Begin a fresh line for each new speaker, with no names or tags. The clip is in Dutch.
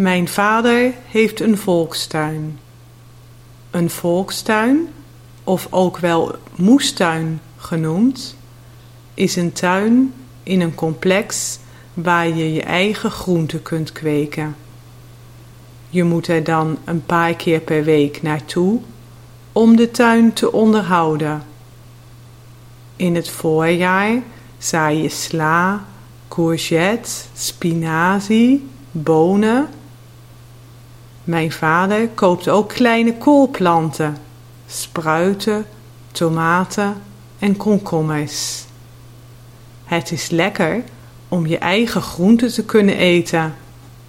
Mijn vader heeft een volkstuin. Een volkstuin, of ook wel moestuin genoemd, is een tuin in een complex waar je je eigen groenten kunt kweken. Je moet er dan een paar keer per week naartoe om de tuin te onderhouden. In het voorjaar zaai je sla, courgette, spinazie, bonen. Mijn vader koopt ook kleine koolplanten, spruiten, tomaten en komkommers. Het is lekker om je eigen groenten te kunnen eten.